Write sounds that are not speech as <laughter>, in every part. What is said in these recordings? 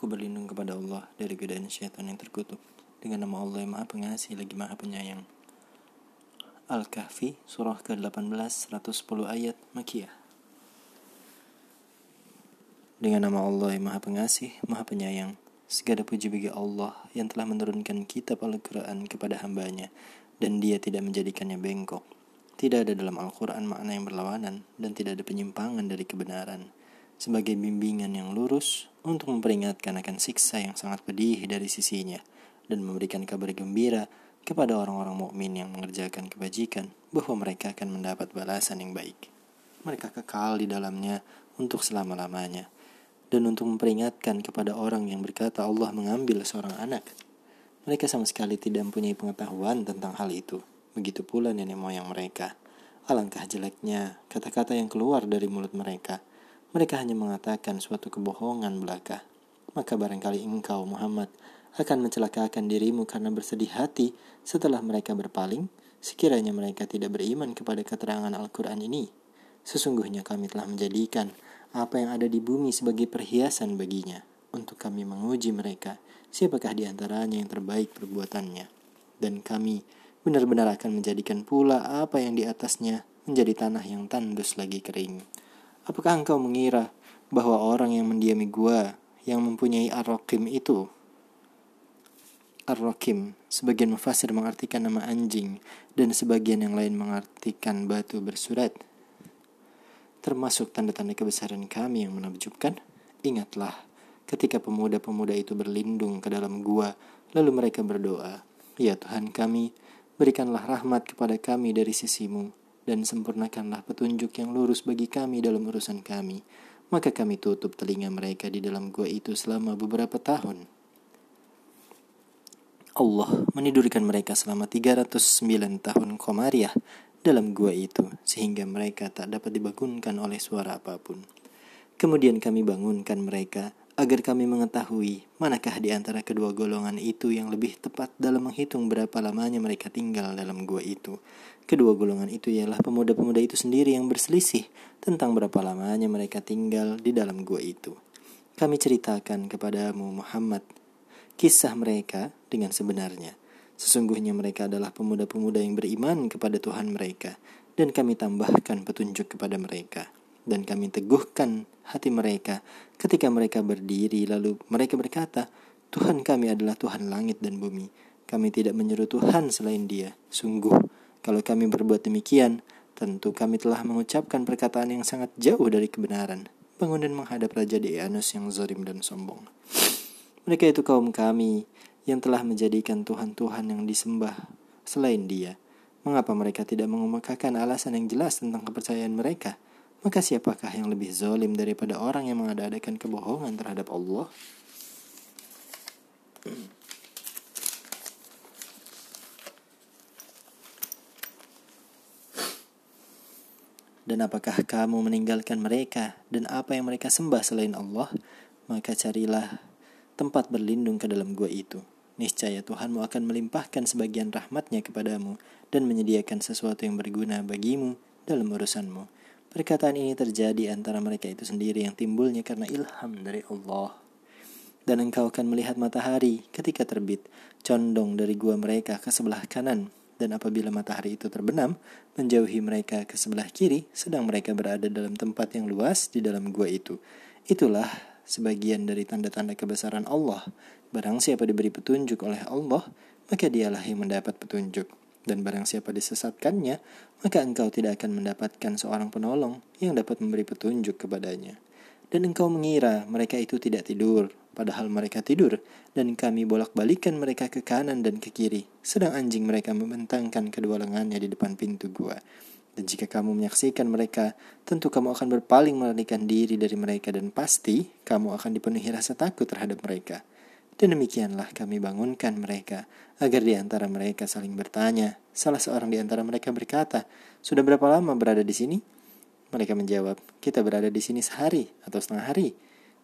Aku berlindung kepada Allah dari godaan syaitan yang terkutuk dengan nama Allah yang Maha Pengasih lagi Maha Penyayang. Al-Kahfi surah ke-18 110 ayat Makiyah. Dengan nama Allah yang Maha Pengasih, Maha Penyayang, segala puji bagi Allah yang telah menurunkan kitab Al-Quran kepada hambanya dan dia tidak menjadikannya bengkok. Tidak ada dalam Al-Quran makna yang berlawanan dan tidak ada penyimpangan dari kebenaran sebagai bimbingan yang lurus untuk memperingatkan akan siksa yang sangat pedih dari sisinya dan memberikan kabar gembira kepada orang-orang mukmin yang mengerjakan kebajikan bahwa mereka akan mendapat balasan yang baik. Mereka kekal di dalamnya untuk selama-lamanya dan untuk memperingatkan kepada orang yang berkata Allah mengambil seorang anak. Mereka sama sekali tidak mempunyai pengetahuan tentang hal itu. Begitu pula nenek moyang mereka. Alangkah jeleknya kata-kata yang keluar dari mulut mereka mereka hanya mengatakan suatu kebohongan belaka. Maka barangkali engkau, Muhammad, akan mencelakakan dirimu karena bersedih hati setelah mereka berpaling, sekiranya mereka tidak beriman kepada keterangan Al-Quran ini. Sesungguhnya kami telah menjadikan apa yang ada di bumi sebagai perhiasan baginya, untuk kami menguji mereka, siapakah di antaranya yang terbaik perbuatannya. Dan kami benar-benar akan menjadikan pula apa yang di atasnya menjadi tanah yang tandus lagi kering. Apakah engkau mengira bahwa orang yang mendiami gua yang mempunyai arrokim itu Arrokim, sebagian mufasir mengartikan nama anjing dan sebagian yang lain mengartikan batu bersurat. Termasuk tanda-tanda kebesaran kami yang menakjubkan. Ingatlah, ketika pemuda-pemuda itu berlindung ke dalam gua, lalu mereka berdoa, Ya Tuhan kami, berikanlah rahmat kepada kami dari sisimu dan sempurnakanlah petunjuk yang lurus bagi kami dalam urusan kami. Maka kami tutup telinga mereka di dalam gua itu selama beberapa tahun. Allah menidurkan mereka selama 309 tahun komariah dalam gua itu, sehingga mereka tak dapat dibangunkan oleh suara apa pun. Kemudian kami bangunkan mereka agar kami mengetahui manakah di antara kedua golongan itu yang lebih tepat dalam menghitung berapa lamanya mereka tinggal dalam gua itu. Kedua golongan itu ialah pemuda-pemuda itu sendiri yang berselisih tentang berapa lamanya mereka tinggal di dalam gua itu. Kami ceritakan kepadamu Muhammad kisah mereka dengan sebenarnya. Sesungguhnya mereka adalah pemuda-pemuda yang beriman kepada Tuhan mereka dan kami tambahkan petunjuk kepada mereka dan kami teguhkan hati mereka ketika mereka berdiri lalu mereka berkata Tuhan kami adalah Tuhan langit dan bumi kami tidak menyeru Tuhan selain dia sungguh kalau kami berbuat demikian, tentu kami telah mengucapkan perkataan yang sangat jauh dari kebenaran. Bangun menghadap Raja Deanus yang zorim dan sombong. Mereka itu kaum kami yang telah menjadikan Tuhan-Tuhan yang disembah selain dia. Mengapa mereka tidak mengemukakan alasan yang jelas tentang kepercayaan mereka? Maka siapakah yang lebih zolim daripada orang yang mengada-adakan kebohongan terhadap Allah? Dan apakah kamu meninggalkan mereka dan apa yang mereka sembah selain Allah? Maka carilah tempat berlindung ke dalam gua itu. Niscaya Tuhanmu akan melimpahkan sebagian rahmatnya kepadamu dan menyediakan sesuatu yang berguna bagimu dalam urusanmu. Perkataan ini terjadi antara mereka itu sendiri yang timbulnya karena ilham dari Allah. Dan engkau akan melihat matahari ketika terbit, condong dari gua mereka ke sebelah kanan dan apabila matahari itu terbenam, menjauhi mereka ke sebelah kiri, sedang mereka berada dalam tempat yang luas di dalam gua itu. Itulah sebagian dari tanda-tanda kebesaran Allah. Barang siapa diberi petunjuk oleh Allah, maka dialah yang mendapat petunjuk. Dan barang siapa disesatkannya, maka engkau tidak akan mendapatkan seorang penolong yang dapat memberi petunjuk kepadanya. Dan engkau mengira mereka itu tidak tidur, padahal mereka tidur, dan kami bolak-balikan mereka ke kanan dan ke kiri, sedang anjing mereka membentangkan kedua lengannya di depan pintu gua. Dan jika kamu menyaksikan mereka, tentu kamu akan berpaling melarikan diri dari mereka dan pasti kamu akan dipenuhi rasa takut terhadap mereka. Dan demikianlah kami bangunkan mereka, agar di antara mereka saling bertanya. Salah seorang di antara mereka berkata, Sudah berapa lama berada di sini? Mereka menjawab, kita berada di sini sehari atau setengah hari.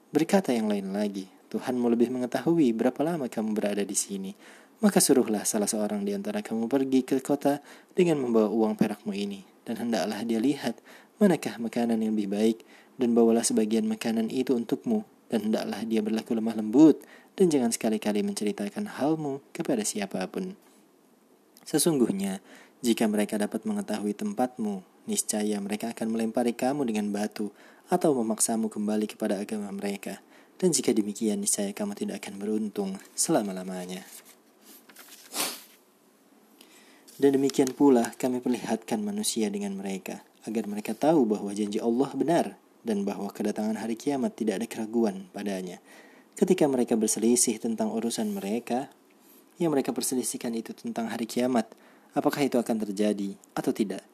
Berkata yang lain lagi, Tuhanmu lebih mengetahui berapa lama kamu berada di sini. Maka suruhlah salah seorang di antara kamu pergi ke kota dengan membawa uang perakmu ini. Dan hendaklah dia lihat manakah makanan yang lebih baik dan bawalah sebagian makanan itu untukmu dan hendaklah dia berlaku lemah lembut, dan jangan sekali-kali menceritakan halmu kepada siapa pun. Sesungguhnya, jika mereka dapat mengetahui tempatmu, niscaya mereka akan melempari kamu dengan batu atau memaksamu kembali kepada agama mereka. Dan jika demikian, niscaya kamu tidak akan beruntung selama-lamanya. Dan demikian pula kami perlihatkan manusia dengan mereka, agar mereka tahu bahwa janji Allah benar dan bahwa kedatangan hari kiamat tidak ada keraguan padanya. Ketika mereka berselisih tentang urusan mereka, yang mereka perselisihkan itu tentang hari kiamat, apakah itu akan terjadi atau tidak?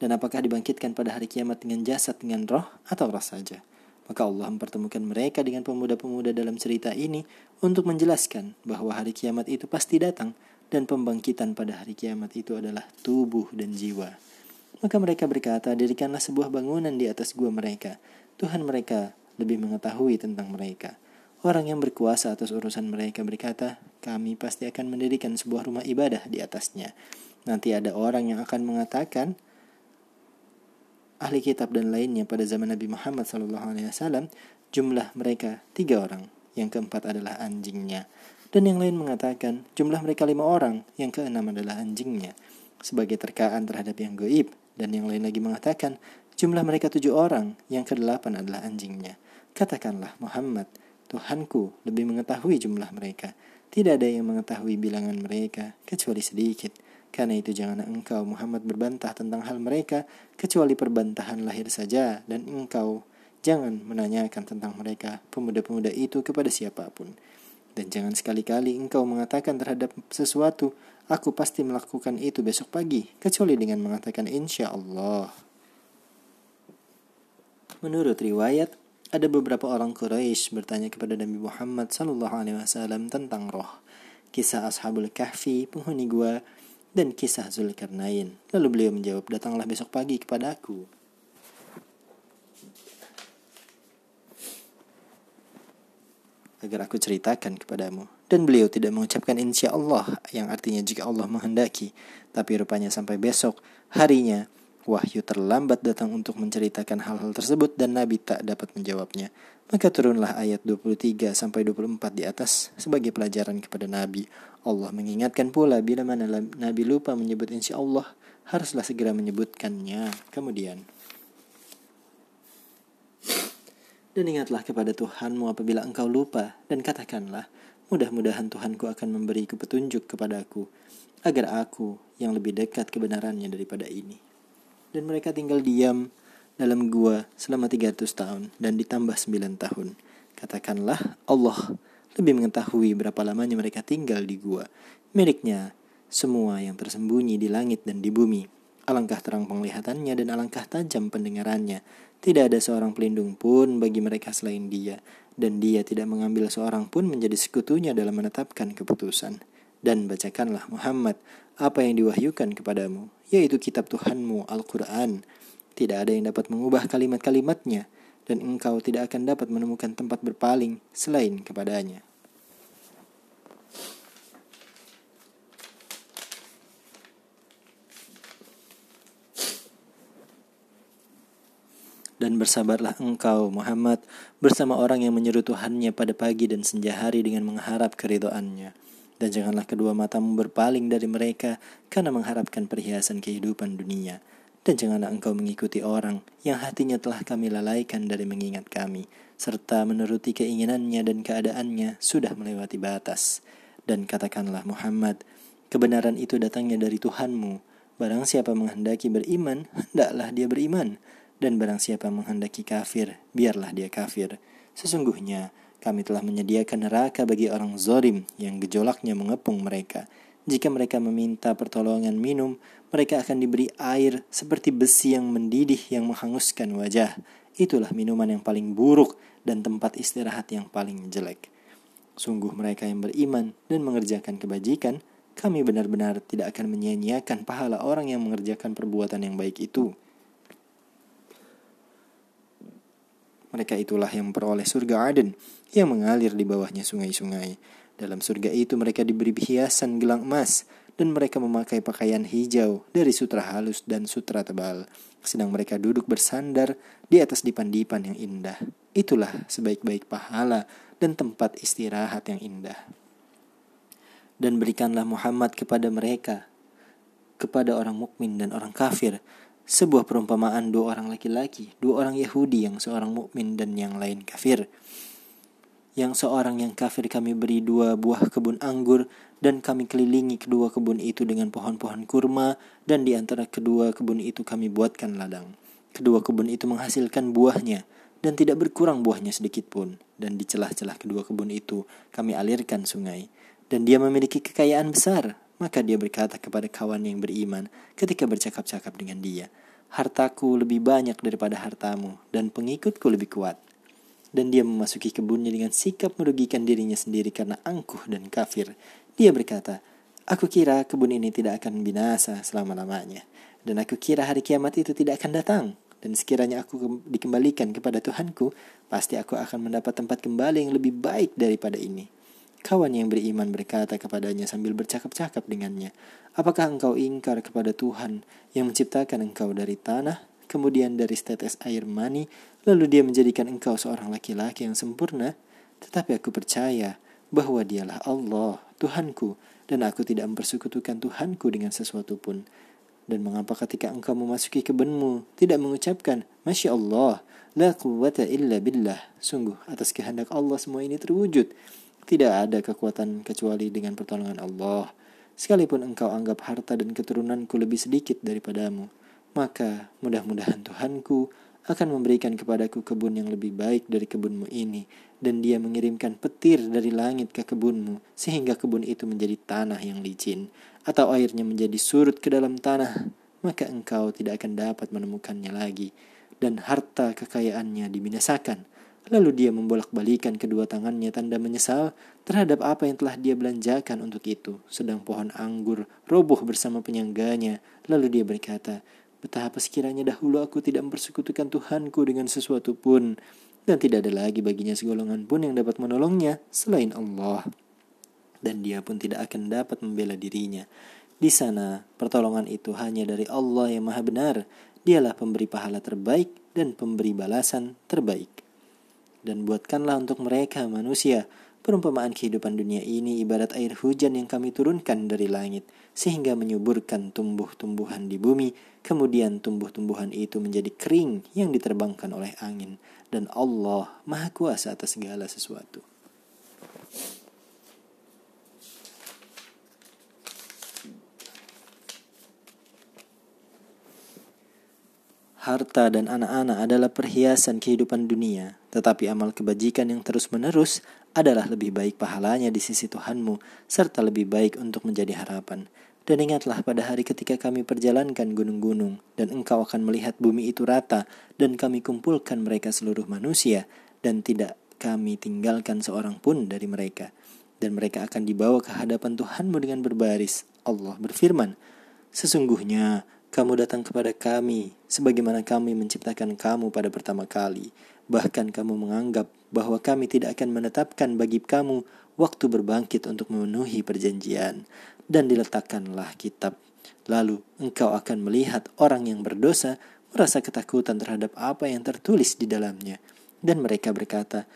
Dan apakah dibangkitkan pada hari kiamat dengan jasad, dengan roh, atau roh saja? Maka Allah mempertemukan mereka dengan pemuda-pemuda dalam cerita ini untuk menjelaskan bahwa hari kiamat itu pasti datang dan pembangkitan pada hari kiamat itu adalah tubuh dan jiwa. Maka mereka berkata, dirikanlah sebuah bangunan di atas gua mereka. Tuhan mereka lebih mengetahui tentang mereka. Orang yang berkuasa atas urusan mereka berkata, kami pasti akan mendirikan sebuah rumah ibadah di atasnya. Nanti ada orang yang akan mengatakan, ahli kitab dan lainnya pada zaman Nabi Muhammad SAW, jumlah mereka tiga orang. Yang keempat adalah anjingnya. Dan yang lain mengatakan jumlah mereka lima orang, yang keenam adalah anjingnya. Sebagai terkaan terhadap yang goib. Dan yang lain lagi mengatakan jumlah mereka tujuh orang, yang kedelapan adalah anjingnya. Katakanlah Muhammad, Tuhanku lebih mengetahui jumlah mereka. Tidak ada yang mengetahui bilangan mereka, kecuali sedikit. Karena itu jangan engkau Muhammad berbantah tentang hal mereka, kecuali perbantahan lahir saja, dan engkau jangan menanyakan tentang mereka, pemuda-pemuda itu kepada siapa pun. Dan jangan sekali-kali engkau mengatakan terhadap sesuatu, aku pasti melakukan itu besok pagi, kecuali dengan mengatakan insya Allah. Menurut riwayat, ada beberapa orang Quraisy bertanya kepada Nabi Muhammad Sallallahu Alaihi Wasallam tentang roh, kisah Ashabul Kahfi, penghuni gua, dan kisah Zulkarnain. Lalu beliau menjawab, datanglah besok pagi kepada aku. agar aku ceritakan kepadamu. Dan beliau tidak mengucapkan insya Allah yang artinya jika Allah menghendaki. Tapi rupanya sampai besok harinya wahyu terlambat datang untuk menceritakan hal-hal tersebut dan Nabi tak dapat menjawabnya. Maka turunlah ayat 23 sampai 24 di atas sebagai pelajaran kepada Nabi. Allah mengingatkan pula bila mana Nabi lupa menyebut insya Allah haruslah segera menyebutkannya. Kemudian Dan ingatlah kepada Tuhanmu apabila engkau lupa, dan katakanlah, mudah-mudahan Tuhanku akan memberiku petunjuk kepadaku, agar aku yang lebih dekat kebenarannya daripada ini. Dan mereka tinggal diam dalam gua selama 300 tahun, dan ditambah 9 tahun. Katakanlah, Allah lebih mengetahui berapa lamanya mereka tinggal di gua. Miliknya semua yang tersembunyi di langit dan di bumi. Alangkah terang penglihatannya dan alangkah tajam pendengarannya tidak ada seorang pelindung pun bagi mereka selain dia, dan dia tidak mengambil seorang pun menjadi sekutunya dalam menetapkan keputusan. Dan bacakanlah Muhammad apa yang diwahyukan kepadamu, yaitu kitab Tuhanmu Al-Quran. Tidak ada yang dapat mengubah kalimat-kalimatnya, dan engkau tidak akan dapat menemukan tempat berpaling selain kepadanya. Dan bersabarlah engkau, Muhammad, bersama orang yang menyeru Tuhannya pada pagi dan senja hari dengan mengharap keridoannya. Dan janganlah kedua matamu berpaling dari mereka karena mengharapkan perhiasan kehidupan dunia. Dan janganlah engkau mengikuti orang yang hatinya telah kami lalaikan dari mengingat kami, serta menuruti keinginannya dan keadaannya sudah melewati batas. Dan katakanlah Muhammad, kebenaran itu datangnya dari Tuhanmu. Barang siapa menghendaki beriman, hendaklah dia beriman dan barang siapa menghendaki kafir, biarlah dia kafir. Sesungguhnya kami telah menyediakan neraka bagi orang zolim yang gejolaknya mengepung mereka. Jika mereka meminta pertolongan minum, mereka akan diberi air seperti besi yang mendidih yang menghanguskan wajah. Itulah minuman yang paling buruk dan tempat istirahat yang paling jelek. Sungguh mereka yang beriman dan mengerjakan kebajikan, kami benar-benar tidak akan menyia-nyiakan pahala orang yang mengerjakan perbuatan yang baik itu. Mereka itulah yang memperoleh surga Aden yang mengalir di bawahnya sungai-sungai. Dalam surga itu mereka diberi hiasan gelang emas dan mereka memakai pakaian hijau dari sutra halus dan sutra tebal, sedang mereka duduk bersandar di atas dipan-dipan yang indah. Itulah sebaik-baik pahala dan tempat istirahat yang indah. Dan berikanlah Muhammad kepada mereka, kepada orang mukmin dan orang kafir, sebuah perumpamaan dua orang laki-laki, dua orang Yahudi yang seorang mukmin dan yang lain kafir. Yang seorang yang kafir kami beri dua buah kebun anggur dan kami kelilingi kedua kebun itu dengan pohon-pohon kurma dan di antara kedua kebun itu kami buatkan ladang. Kedua kebun itu menghasilkan buahnya dan tidak berkurang buahnya sedikit pun dan di celah-celah kedua kebun itu kami alirkan sungai dan dia memiliki kekayaan besar maka dia berkata kepada kawan yang beriman ketika bercakap-cakap dengan dia hartaku lebih banyak daripada hartamu dan pengikutku lebih kuat dan dia memasuki kebunnya dengan sikap merugikan dirinya sendiri karena angkuh dan kafir dia berkata, Aku kira kebun ini tidak akan binasa selama-lamanya. Dan aku kira hari kiamat itu tidak akan datang. Dan sekiranya aku dikembalikan kepada Tuhanku, pasti aku akan mendapat tempat kembali yang lebih baik daripada ini. Kawan yang beriman berkata kepadanya sambil bercakap-cakap dengannya, Apakah engkau ingkar kepada Tuhan yang menciptakan engkau dari tanah, kemudian dari setetes air mani, lalu dia menjadikan engkau seorang laki-laki yang sempurna? Tetapi aku percaya bahwa dialah Allah, Tuhanku, dan aku tidak mempersekutukan Tuhanku dengan sesuatu pun. Dan mengapa ketika engkau memasuki kebunmu, tidak mengucapkan, Masya Allah, la quwata illa billah. Sungguh, atas kehendak Allah semua ini terwujud. Tidak ada kekuatan kecuali dengan pertolongan Allah. Sekalipun engkau anggap harta dan keturunanku lebih sedikit daripadamu, maka mudah-mudahan Tuhanku akan memberikan kepadaku kebun yang lebih baik dari kebunmu ini, dan dia mengirimkan petir dari langit ke kebunmu, sehingga kebun itu menjadi tanah yang licin, atau airnya menjadi surut ke dalam tanah, maka engkau tidak akan dapat menemukannya lagi, dan harta kekayaannya dibinasakan. Lalu dia membolak-balikan kedua tangannya tanda menyesal terhadap apa yang telah dia belanjakan untuk itu. Sedang pohon anggur roboh bersama penyangganya. Lalu dia berkata, Betapa sekiranya dahulu aku tidak mempersekutukan Tuhanku dengan sesuatu pun, dan tidak ada lagi baginya segolongan pun yang dapat menolongnya selain Allah. Dan dia pun tidak akan dapat membela dirinya. Di sana, pertolongan itu hanya dari Allah yang Maha Benar. Dialah pemberi pahala terbaik dan pemberi balasan terbaik. Dan buatkanlah untuk mereka manusia Perumpamaan kehidupan dunia ini ibarat air hujan yang kami turunkan dari langit, sehingga menyuburkan tumbuh-tumbuhan di bumi, kemudian tumbuh-tumbuhan itu menjadi kering yang diterbangkan oleh angin, dan Allah Maha Kuasa atas segala sesuatu. Harta dan anak-anak adalah perhiasan kehidupan dunia, tetapi amal kebajikan yang terus-menerus adalah lebih baik pahalanya di sisi Tuhanmu, serta lebih baik untuk menjadi harapan. Dan ingatlah pada hari ketika kami perjalankan gunung-gunung, dan engkau akan melihat bumi itu rata, dan kami kumpulkan mereka seluruh manusia, dan tidak kami tinggalkan seorang pun dari mereka. Dan mereka akan dibawa ke hadapan Tuhanmu dengan berbaris. Allah berfirman, Sesungguhnya kamu datang kepada kami, sebagaimana kami menciptakan kamu pada pertama kali, Bahkan kamu menganggap bahwa kami tidak akan menetapkan bagi kamu waktu berbangkit untuk memenuhi perjanjian. Dan diletakkanlah kitab. Lalu engkau akan melihat orang yang berdosa merasa ketakutan terhadap apa yang tertulis di dalamnya. Dan mereka berkata,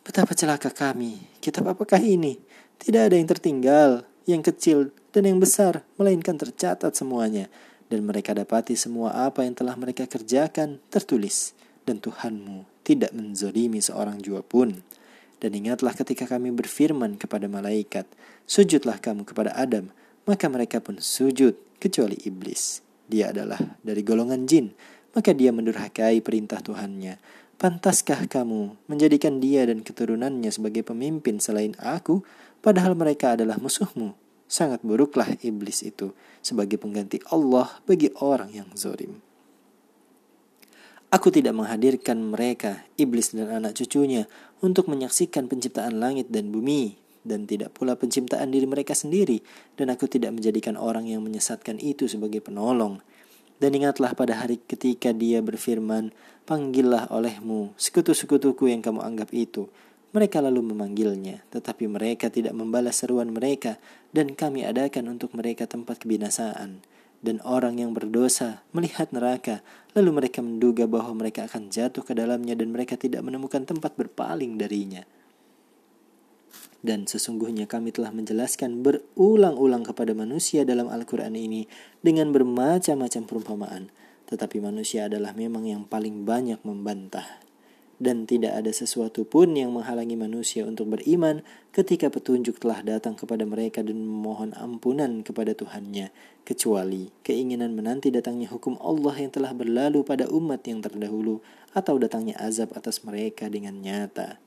Betapa celaka kami, kitab apakah ini? Tidak ada yang tertinggal, yang kecil dan yang besar, melainkan tercatat semuanya. Dan mereka dapati semua apa yang telah mereka kerjakan tertulis. Dan Tuhanmu tidak menzolimi seorang jua pun. Dan ingatlah ketika kami berfirman kepada malaikat, sujudlah kamu kepada Adam, maka mereka pun sujud, kecuali iblis. Dia adalah dari golongan jin, maka dia mendurhakai perintah Tuhannya. Pantaskah kamu menjadikan dia dan keturunannya sebagai pemimpin selain aku, padahal mereka adalah musuhmu? Sangat buruklah iblis itu sebagai pengganti Allah bagi orang yang zorim. Aku tidak menghadirkan mereka, iblis dan anak cucunya, untuk menyaksikan penciptaan langit dan bumi, dan tidak pula penciptaan diri mereka sendiri, dan aku tidak menjadikan orang yang menyesatkan itu sebagai penolong. Dan ingatlah pada hari ketika dia berfirman, Panggillah olehmu sekutu-sekutuku yang kamu anggap itu, Mereka lalu memanggilnya, tetapi mereka tidak membalas seruan mereka, dan kami adakan untuk mereka tempat kebinasaan. Dan orang yang berdosa melihat neraka, lalu mereka menduga bahwa mereka akan jatuh ke dalamnya, dan mereka tidak menemukan tempat berpaling darinya. Dan sesungguhnya kami telah menjelaskan berulang-ulang kepada manusia dalam Al-Quran ini dengan bermacam-macam perumpamaan. Tetapi manusia adalah memang yang paling banyak membantah dan tidak ada sesuatu pun yang menghalangi manusia untuk beriman ketika petunjuk telah datang kepada mereka dan memohon ampunan kepada Tuhannya, kecuali keinginan menanti datangnya hukum Allah yang telah berlalu pada umat yang terdahulu atau datangnya azab atas mereka dengan nyata.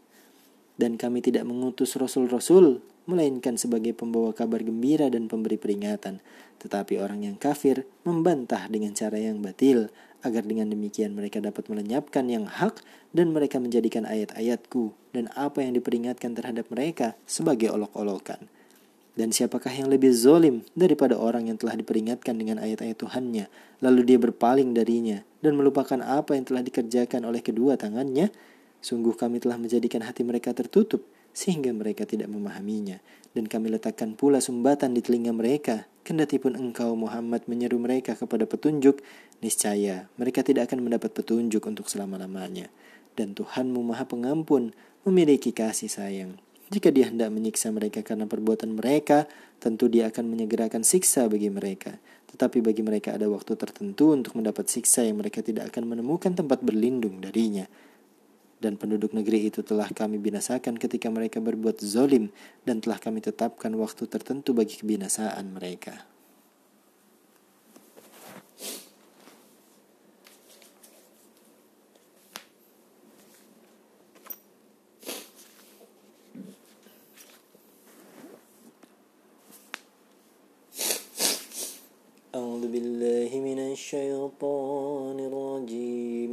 Dan kami tidak mengutus rasul-rasul, melainkan sebagai pembawa kabar gembira dan pemberi peringatan. Tetapi orang yang kafir membantah dengan cara yang batil, agar dengan demikian mereka dapat melenyapkan yang hak dan mereka menjadikan ayat-ayatku dan apa yang diperingatkan terhadap mereka sebagai olok-olokan. Dan siapakah yang lebih zolim daripada orang yang telah diperingatkan dengan ayat-ayat Tuhannya, lalu dia berpaling darinya dan melupakan apa yang telah dikerjakan oleh kedua tangannya? Sungguh kami telah menjadikan hati mereka tertutup, sehingga mereka tidak memahaminya. Dan kami letakkan pula sumbatan di telinga mereka, kendati pun engkau Muhammad menyeru mereka kepada petunjuk, niscaya mereka tidak akan mendapat petunjuk untuk selama-lamanya dan Tuhanmu Maha Pengampun memiliki kasih sayang. Jika dia hendak menyiksa mereka karena perbuatan mereka, tentu dia akan menyegerakan siksa bagi mereka. Tetapi bagi mereka ada waktu tertentu untuk mendapat siksa yang mereka tidak akan menemukan tempat berlindung darinya Dan penduduk negeri itu telah kami binasakan ketika mereka berbuat zolim dan telah kami tetapkan waktu tertentu bagi kebinasaan mereka. الشيطان الرجيم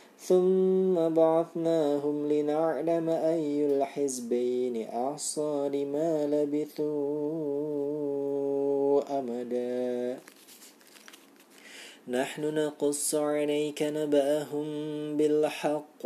ثم بعثناهم لنعلم أي الحزبين أحصى لما لبثوا أمدا نحن نقص عليك نبأهم بالحق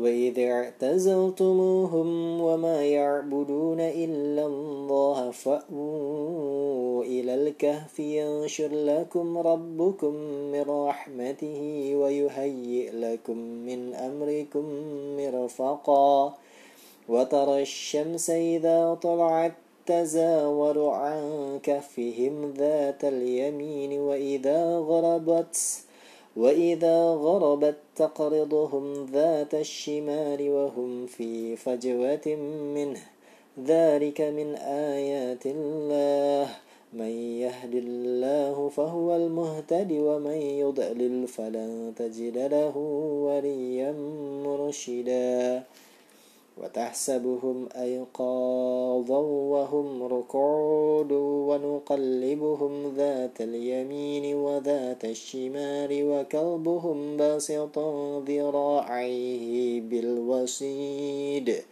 وإذ اعتزلتموهم وما يعبدون إلا الله فأووا إلى الكهف ينشر لكم ربكم من رحمته ويهيئ لكم من أمركم مرفقا وترى الشمس إذا طلعت تزاور عن كهفهم ذات اليمين وإذا غربت وإذا غربت تقرضهم ذات الشمال وهم في فجوة منه ذلك من آيات الله من يهد الله فهو المهتد ومن يضلل فلن تجد له وليا مرشدا وتحسبهم أيقاظا وهم ركعود ونقلبهم ذات اليمين وذات الشمال وكلبهم باسط ذراعيه بالوصيد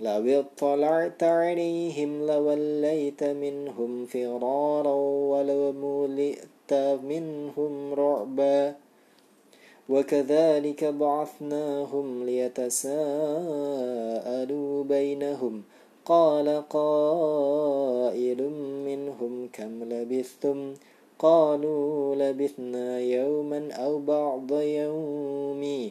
لو اطلعت عليهم لوليت منهم فرارا ولملئت منهم رعبا. وكذلك بعثناهم ليتساءلوا بينهم. قال قائل منهم كم لبثتم؟ قالوا لبثنا يوما أو بعض يوم.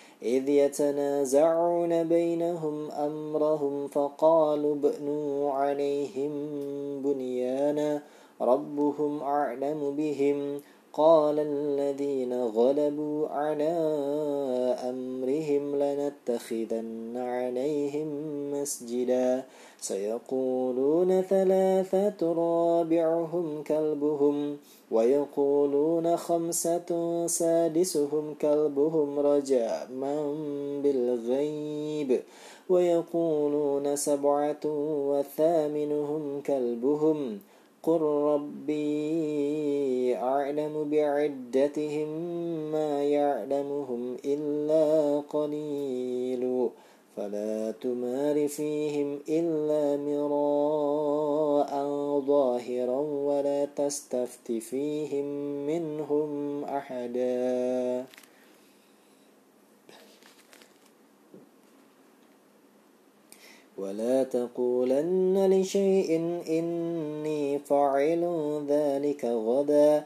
إذ يتنازعون بينهم أمرهم فقالوا ابنوا عليهم بنيانا ربهم أعلم بهم قال الذين غلبوا على أمرهم لنتخذن عليهم مسجدا سيقولون ثلاثة رابعهم كلبهم ويقولون خمسة سادسهم كلبهم رجاما بالغيب ويقولون سبعة وثامنهم كلبهم. قل ربي أعلم بعدتهم ما يعلمهم إلا قليل. فلا تمار فيهم إلا مراء ظاهرا ولا تستفت فيهم منهم أحدا. ولا تقولن لشيء إني فاعل ذلك غدا.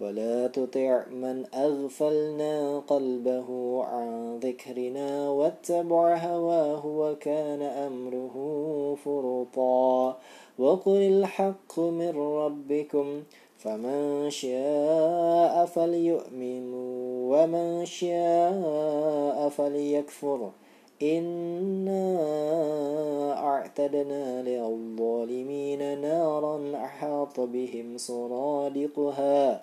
ولا تطع من أغفلنا قلبه عن ذكرنا واتبع هواه وكان أمره فرطا. وقل الحق من ربكم فمن شاء فليؤمن ومن شاء فليكفر. إنا أعتدنا للظالمين نارا أحاط بهم سرادقها.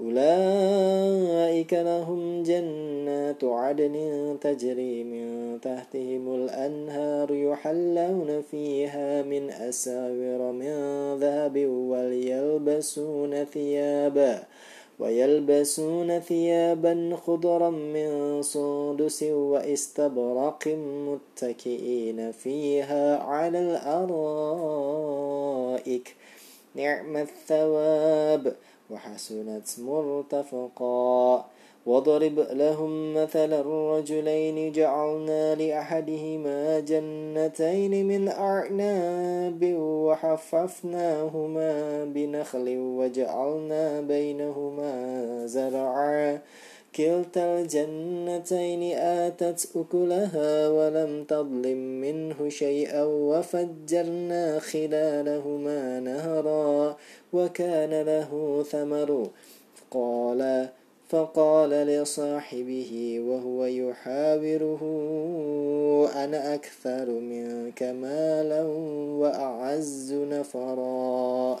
أولئك لهم جنات عدن تجري من تحتهم الأنهار يحلون فيها من أساور من ذهب وليلبسون ثيابا ويلبسون ثيابا خضرا من سندس واستبرق متكئين فيها على الأرائك. نعم الثواب. وحسنت مرتفقا. واضرب لهم مثل الرجلين جعلنا لأحدهما جنتين من أعناب وحففناهما بنخل وجعلنا بينهما زرعا. كلتا الجنتين آتت أكلها ولم تظلم منه شيئا وفجرنا خلالهما نهرا وكان له ثمر. قال فقال لصاحبه وهو يحاوره أنا أكثر منك مالا وأعز نفرا.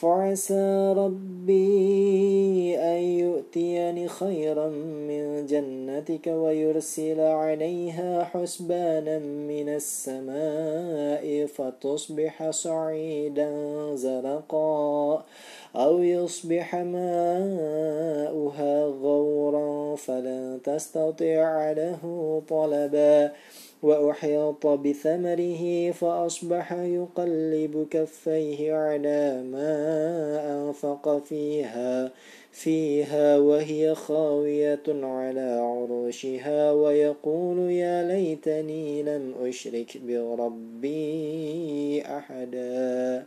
فعسى ربي أن يؤتيني خيرا من جنتك ويرسل عليها حسبانا من السماء فتصبح صعيدا زرقا أو يصبح ماؤها غورا فلن تستطيع له طلبا وأحيط بثمره فأصبح يقلب كفيه على ما أنفق فيها فيها وهي خاوية على عروشها ويقول يا ليتني لم أشرك بربي أحدا.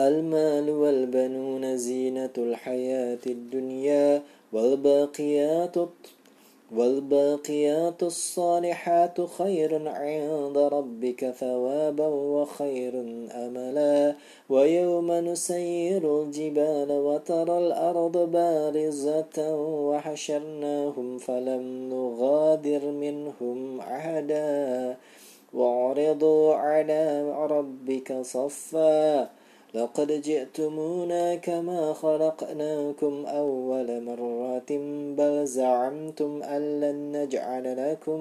المال والبنون زينة الحياة الدنيا والباقيات والباقيات الصالحات خير عند ربك ثوابا وخير أملا. ويوم نسير الجبال وترى الأرض بارزة وحشرناهم فلم نغادر منهم أحدا. وعرضوا على ربك صفا. لقد جئتمونا كما خلقناكم أول مرة بل زعمتم أن لن نجعل لكم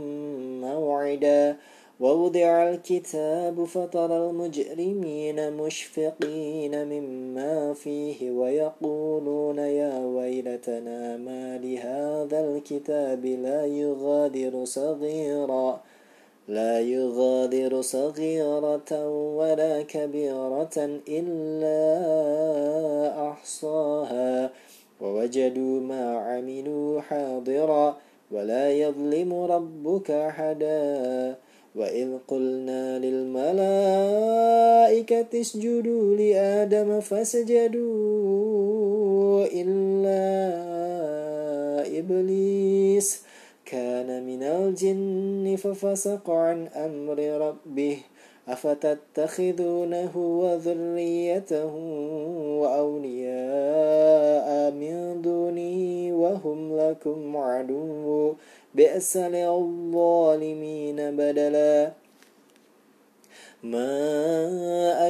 موعدا. ووضع الكتاب فترى المجرمين مشفقين مما فيه ويقولون يا ويلتنا ما لهذا الكتاب لا يغادر صغيرا. لا يغادر صغيرة ولا كبيرة إلا أحصاها. ووجدوا ما عملوا حاضرا ولا يظلم ربك أحدا. وإذ قلنا للملائكة اسجدوا لآدم فسجدوا إلا إبليس. كان من الجن ففسق عن أمر ربه أفتتخذونه وذريته وأولياء من دونه وهم لكم عدو بئس للظالمين بدلا. ما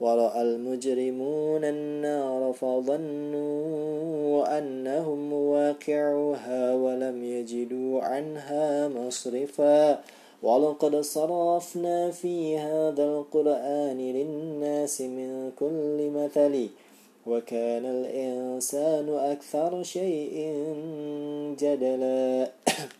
ورأى المجرمون النار فظنوا أنهم واقعوها ولم يجدوا عنها مصرفا ولقد صرفنا في هذا القرآن للناس من كل مثل وكان الإنسان أكثر شيء جدلا <coughs>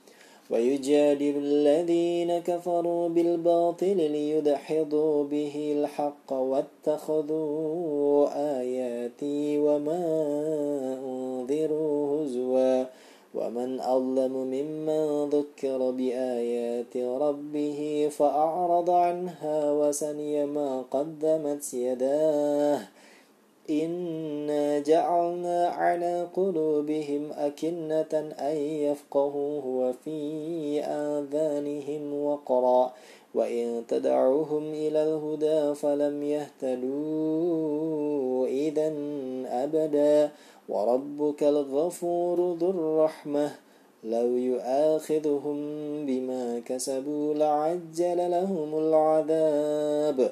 ويجادل الذين كفروا بالباطل ليدحضوا به الحق واتخذوا آياتي وما أنذروا هزوا ومن أظلم ممن ذكر بآيات ربه فأعرض عنها وسني ما قدمت يداه إنا جعلنا على قلوبهم أكنة أن يفقهوه وفي آذانهم وقرا وإن تدعوهم إلى الهدى فلم يهتدوا إذا أبدا وربك الغفور ذو الرحمة لو يؤاخذهم بما كسبوا لعجل لهم العذاب